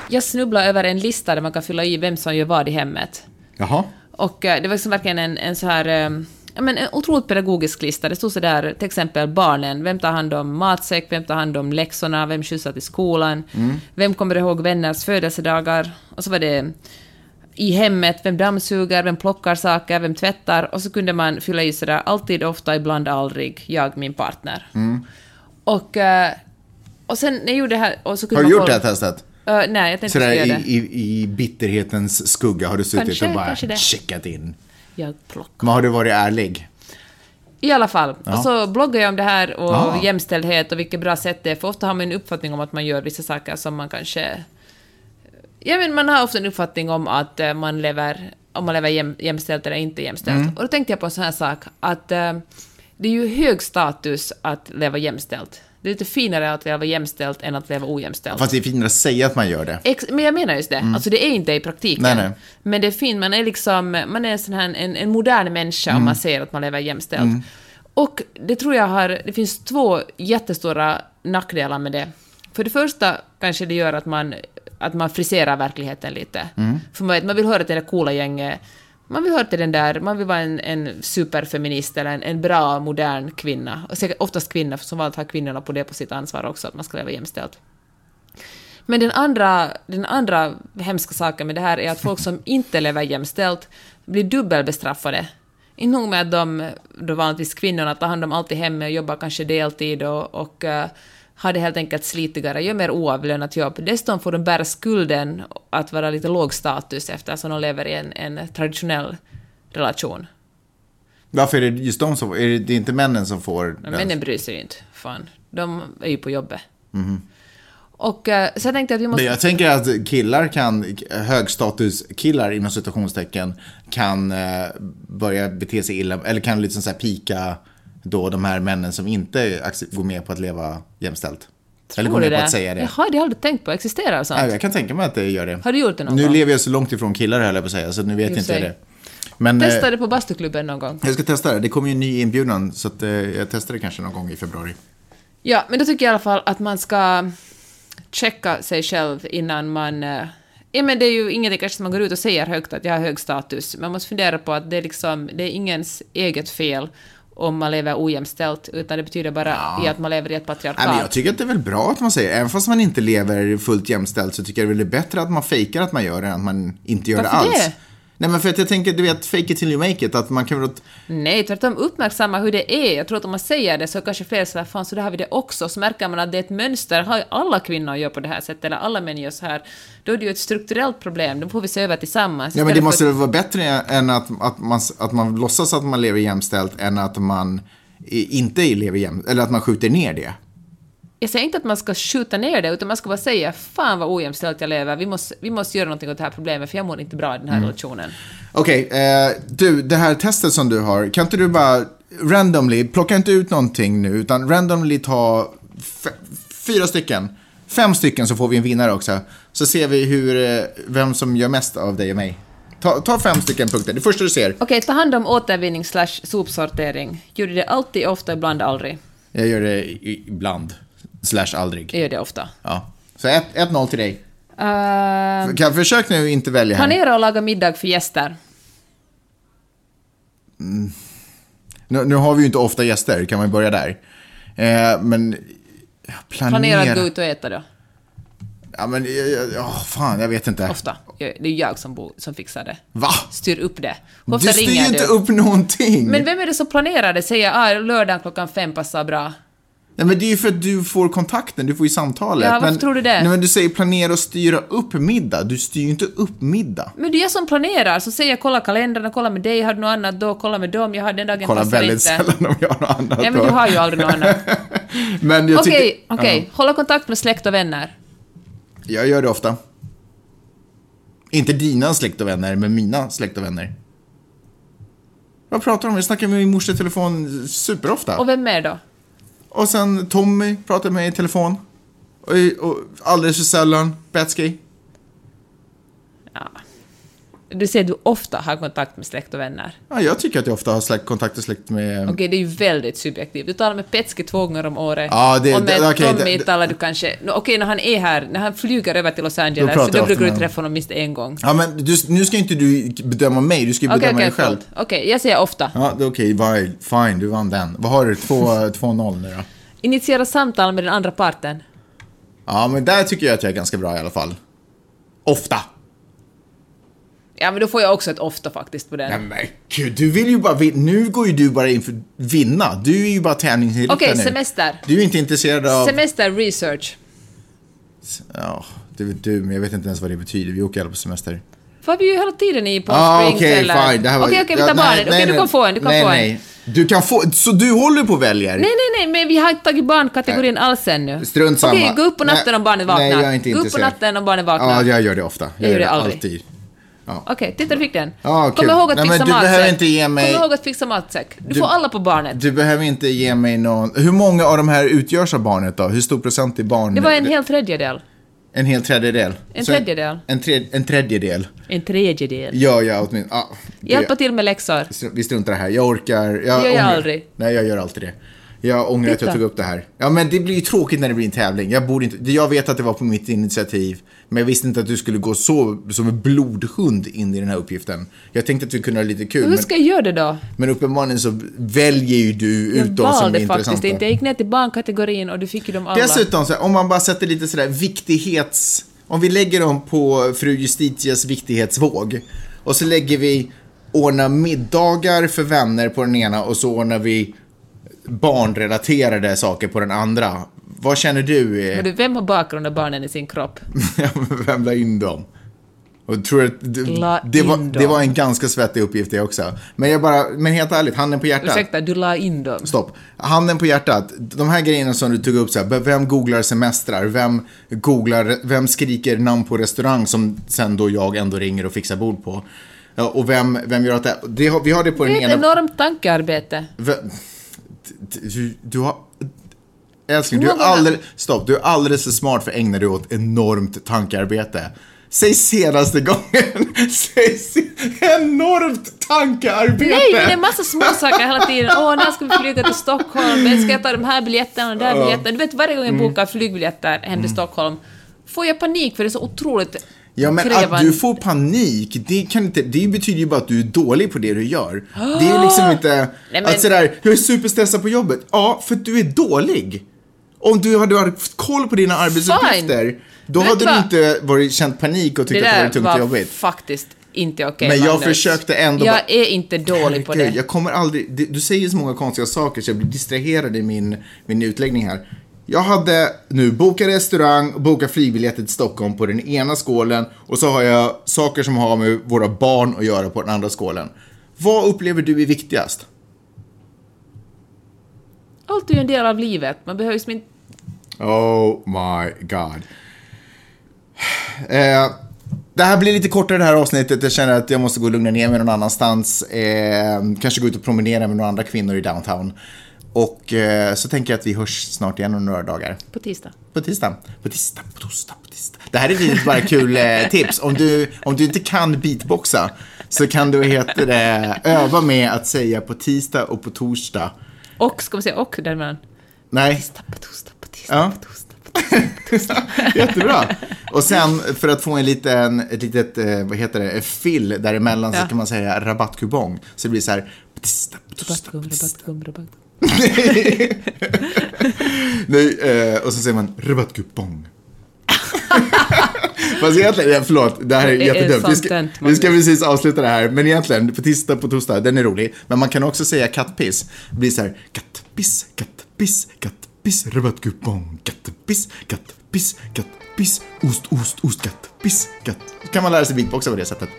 Jag snubblade över en lista där man kan fylla i vem som gör vad i hemmet.
Jaha.
Och eh, det var liksom verkligen en, en så här... eh, Ja, men en otroligt pedagogisk lista. Det stod så där, till exempel barnen. Vem tar hand om matsäck? Vem tar hand om läxorna? Vem skjutsar till skolan? Vem kommer ihåg vänners födelsedagar? Och så var det i hemmet, vem dammsuger, vem plockar saker, vem tvättar? Och så kunde man fylla i sådär, alltid, ofta, ibland, aldrig, jag, min partner. Och, eh, och sen när jag gjorde det här... Och så kunde
Har du
man
gjort det här testet?
Eh, nej, jag tänkte
Sådär
inte göra
i,
det.
i, i bitterhetens skugga har du suttit
Kanske,
och bara checkat in.
Jag plockar.
Men har du varit ärlig?
I alla fall.
Ja.
Och så bloggar jag om det här och
Ah.
jämställdhet och vilket bra sätt det är, för ofta har man en uppfattning om att man gör vissa saker som man kanske... Ja, men man har ofta en uppfattning om att eh, man lever, om man lever jäm, jämställt eller inte jämställt.
Mm.
Och då tänkte jag på en sån här sak, att eh, det är ju hög status att leva jämställt. Det är lite finare att leva jämställt än att leva ojämställt.
Fast det är finare att säga att man gör det.
Ex men jag menar just det. Alltså det är inte i praktiken.
Mm. Nej, nej.
Men det är fint, man är liksom, man är en sån här, en, en modern människa
Mm.
om man säger att man lever jämställt. Och det tror jag har, det finns två jättestora nackdelar med det. För det första kanske det gör att man, att man friserar verkligheten lite.
Mm.
För man, man vill höra till det coola gänget, man vill höra till den där, man vill vara en, en superfeminist eller en, en bra modern kvinna. Och säkert oftast kvinna, för som vanligt har kvinnorna på det på sitt ansvar också, att man ska leva jämställt. Men den andra, den andra hemska saken med det här är att folk som inte lever jämställt blir dubbelbestraffade. Inte nog med att de, då vanligtvis kvinnorna, tar hand om allt i hemmet och jobbar kanske deltid och, och uh, har det helt enkelt slitigare, gör mer oavlönat jobb. Dessutom får de bära skulden att vara lite låg status eftersom de lever i en, en traditionell relation.
Varför är det just de som är det, det är inte männen som får den?
männen bryr sig ju inte. Fan, de är ju på jobbet. Och uh, så jag tänkte att vi måste...
Men jag tänker att killar kan, högstatuskillar inom citationstecken, kan eh, börja bete sig illa, eller kan liksom så här pika då de här männen som inte går med på att leva jämställt. eller går
Tror du
med på
det?
att säga det.
Jaha, det har jag aldrig tänkt på. Existerar sånt?
Nej, jag kan tänka mig att det gör det.
Har du gjort det någon
Nu
gång?
lever jag så långt ifrån killar höll jag på att säga, så nu vet
och
inte jag det. Men eh,
Testa det på bastuklubben någon gång.
jag ska testa det. Det kommer ju en ny inbjudan, så att, eh, jag testar det kanske någon gång i februari.
Ja, men då tycker jag i alla fall att man ska checka sig själv innan man, eh, Ja, men det är ju ingenting kanske som man går ut och säger högt att jag har hög status. Man måste fundera på att det är, liksom, det är ingens eget fel om man lever ojämställt, utan det betyder bara i att man lever i ett patriarkat.
Nej, jag tycker att det är väl bra att man säger, även fast man inte lever fullt jämställt så tycker jag det är väl bättre att man fejkar att man gör det än att man inte gör det
Varför
alls.
det?
Nej men för att jag tänker, du vet, fake it till you make it, att man kan väl...
Nej, tvärtom uppmärksamma hur det är. Jag tror att om man säger det så kanske fler säger fan så där har vi det också. Så märker man att det är ett mönster. Har alla kvinnor gör på det här sättet eller alla män gör så här. Då är det ju ett strukturellt problem. Då får vi se över tillsammans.
Ja men det måste
för-
väl vara bättre än att, att, man, att man låtsas att man lever jämställt än att man inte lever jämställt, eller att man skjuter ner det.
Jag säger inte att man ska skjuta ner det, utan man ska bara säga fan vad ojämställt jag lever. Vi måste, vi måste göra någonting åt det här problemet, för jag mår inte bra i den
Mm.
här relationen.
Okej, eh, du, det här testet som du har, kan inte du bara randomly, plocka inte ut någonting nu, utan randomly ta fyra stycken, fem stycken så får vi en vinnare också. Så ser vi hur, eh, vem som gör mest av dig och mig. Ta, ta fem stycken punkter, det första du ser.
Okej, ta hand om återvinning slash sopsortering. Gör du det alltid, ofta, ibland, aldrig?
Jag gör det ibland, slash aldrig.
Gör det ofta.
Ja. Så 1-0 till dig.
Uh,
Kan, försök nu inte välja här.
planera och laga middag för gäster.
Nu, nu har vi ju inte ofta gäster, kan man börja där. Eh, men planera...
Planera att gå ut och äta då.
Ja, men, ja, ja, ja, fan, jag vet inte.
Ofta. Det är jag som, bo, som fixar det.
Va?
Styr upp det. Hur
Du
ofta
styr ju inte
du?
upp någonting.
Men vem är det som planerar det? Säger ah, lördagen klockan fem passar bra.
Nej, men det är ju för att du får kontakten, du får ju samtalet.
Ja, varför
men,
tror du det?
Nej, men du säger planera och styra upp middag. Du styr ju inte upp middag.
Men det är jag som planerar, så säger jag kolla kalendern, kolla med dig, har du något annat då, kolla med dem, jag har den dagen
Kolla väldigt
inte.
sällan om jag har något annat.
Ja, men du har ju aldrig något annat.
men jag
Okej,
tycker...
okej. Hålla kontakt med släkt och vänner.
Ja, jag gör det ofta. Inte dina släkt och vänner, men mina släkt och vänner. Vad pratar du om? Jag snackar med min mors i telefon superofta.
Och vem mer då?
Och sen Tommy pratade med mig i telefon. Och, och alldeles för sällan Betsky.
Ja. Du säger att du ofta har kontakt med släkt och vänner.
Ja, jag tycker att jag ofta har släkt, kontakt och släkt med...
Okej, det är ju väldigt subjektivt. Du talar med Petski två gånger om året.
Ja, det-
och med
det- okej,
Tommy
det-
talar du kanske... No, Okej, när han är här, när han flyger över till Los Angeles,
pratar
så då brukar du träffa honom minst en gång.
Ja, men du, nu ska inte du bedöma mig, du ska ju bedöma
okej,
dig själv.
Okej, jag säger ofta.
Ja, okej. Okay, fine, du vann den. Vad har du? 2 2-0 nu då?
Initiera samtal med den andra parten.
Ja, men där tycker jag att jag är ganska bra i alla fall. Ofta.
Ja, men då får jag också ett ofta faktiskt på den.
Nej men gud, du vill ju bara vinna. Nu går ju du bara in för vinna. Du är ju bara tävlingsinriktad
Okej,
nu.
semester.
Du är inte intresserad av...
Semester research.
Ja, det vet du, men jag vet inte ens vad det betyder. Vi åker alla på semester.
Var vi ju hela tiden i Palm
Ah,
Springs
okej,
eller...
fine. Det här var...
Okej, okej, vi tar
nej,
barnet. Okej,
nej,
du
nej.
kan få en, du kan
nej,
få en.
nej. Du kan få... Så du håller på och väljer?
Nej, nej, nej, men vi har inte tagit barnkategorin alls ännu.
Strunt samma.
Okej, gå upp på natten
Nej,
om barnet vaknar.
nej, jag är inte
gå upp på natten om barnet vaknar.
Ja, jag gör det ofta. Jag,
gör det aldrig.
alltid.
Okej, titta du fick den.
Ja,
Kom ihåg att
Nej,
fixa
du
matsäck.
behöver inte ge mig-
Kom ihåg att fixa matsäck. Du,
Du-
får alla på barnet.
Du behöver inte ge mig någon... Hur många av de här utgörs av barnet då? Hur stor procent är barn?
Det var en hel tredjedel.
En hel tredjedel?
En tredjedel.
En, tre... en tredjedel?
En tredjedel.
Gör jag åtminstone. Ja,
Hjälpa till med läxor.
Vi struntar det här. Jag orkar. Jag
Det gör jag aldrig.
Nej, jag gör alltid det. Jag ångrar att jag
Titta.
tog upp det här. Ja, men det blir ju tråkigt när det blir en tävling. Jag, borde inte... jag vet att det var på mitt initiativ. Men jag visste inte att du skulle gå så som en blodhund in i den här uppgiften. Jag tänkte att vi kunde ha lite kul.
Hur ska jag göra det då?
men uppenbarligen så väljer ju du
Jag
ut de som är
valde
intressanta.
faktiskt inte. Jag gick ner till barnkategorin och du fick ju dem alla.
Dessutom, så här, om man bara sätter lite sådär viktighets... Om vi lägger dem på fru Justitias viktighetsvåg och så lägger vi ordna middagar för vänner på den ena och så ordnar vi barnrelaterade saker på den andra. Vad känner du? Är...
Men du, vem har bakgrund av barnen i sin kropp?
Vem la in dem? Och tror att det, det, var, det var en ganska svettig uppgift det också. Men jag bara, men helt ärligt, handen på hjärtat.
Ursäkta, du la in dem.
Stopp. Handen på hjärtat. De här grejerna som du tog upp, så här, vem googlar semestrar? Vem googlar, vem skriker namn på restaurang som sen då jag ändå ringer och fixar bord på? Och vem, vem gör att det, det Vi har det på
Det
den
är ett
ena...
enormt tankearbete.
Vem, du, du har... Älskling, du är, alldeles, stopp, du är alldeles för smart för att ägna dig åt enormt tankearbete. Säg senaste gången. Säg se, enormt tankearbete.
Nej, men det är massa små saker hela tiden. Åh, när ska vi flyga till Stockholm? Ska jag ta de här biljetterna och de där biljetterna? Du vet, varje gång jag
Mm.
bokar flygbiljetter hem till Stockholm får jag panik för det är så otroligt
Ja, men
kräva
att du får panik, det, kan inte, det betyder ju bara att du är dålig på det du gör. Det är liksom inte
men-
att sådär, jag är superstressad på jobbet. Ja, för att du är dålig. Om du hade haft koll på dina arbetsuppgifter, då
Vet
hade
du vad?
inte varit, känt panik och
Det
tyckt att det var tungt
var
och jobbigt.
faktiskt inte okej,
Men jag
Magnus.
försökte ändå
Jag
bara-
är inte dålig på det.
Jag kommer aldrig, du, du säger så många konstiga saker så jag blir distraherad i min, min utläggning här. Jag hade nu bokat restaurang och bokat flygbiljetter till Stockholm på den ena skålen och så har jag saker som har med våra barn att göra på den andra skålen. Vad upplever du är viktigast?
Allt är ju en del av livet. Man behöver ju inte...
Oh my god. Eh, det här blir lite kortare det här avsnittet. Jag känner att jag måste gå och lugna ner mig någon annanstans. Eh, kanske gå ut och promenera med några andra kvinnor i downtown. Och eh, så tänker jag att vi hörs snart igen om några dagar.
På tisdag.
På tisdag. På tisdag, på torsdag, på tisdag. Det här är lite bara kul eh, tips. Om du, om du inte kan beatboxa så kan du heter det, öva med att säga på tisdag och på torsdag.
Och, ska vi säga och däremellan?
Nej,
Tisdag, på torsdag, på tisdag,
Ja.
på torsdag, på på.
Jättebra. Och sen för att få en liten, ett litet, eh, vad heter det, fill däremellan så
Ja.
kan man säga rabattkupong. Så det blir så här, på tisdag, på
rabattgum.
Nej, eh, och så säger man rabattkupong. Fast egentligen, ja, förlåt, det här är jättedumt. Vi ska, vi ska precis avsluta det här, men egentligen, på tisdag, på torsdag, den är rolig. Men man kan också säga kattpiss. Det blir så här, kattpiss, kattpiss, kattpiss, rabattkupong, kattpiss, kattpiss, kattpiss, ost, ost, ost, kattpiss, katt. Kan man lära sig beatboxa på det sättet.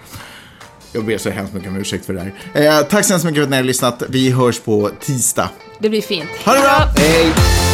Jag ber så hemskt mycket om ursäkt för det här. Eh, tack så hemskt mycket för att ni har lyssnat. Vi hörs på tisdag.
Det blir fint.
Ha det bra! Hej!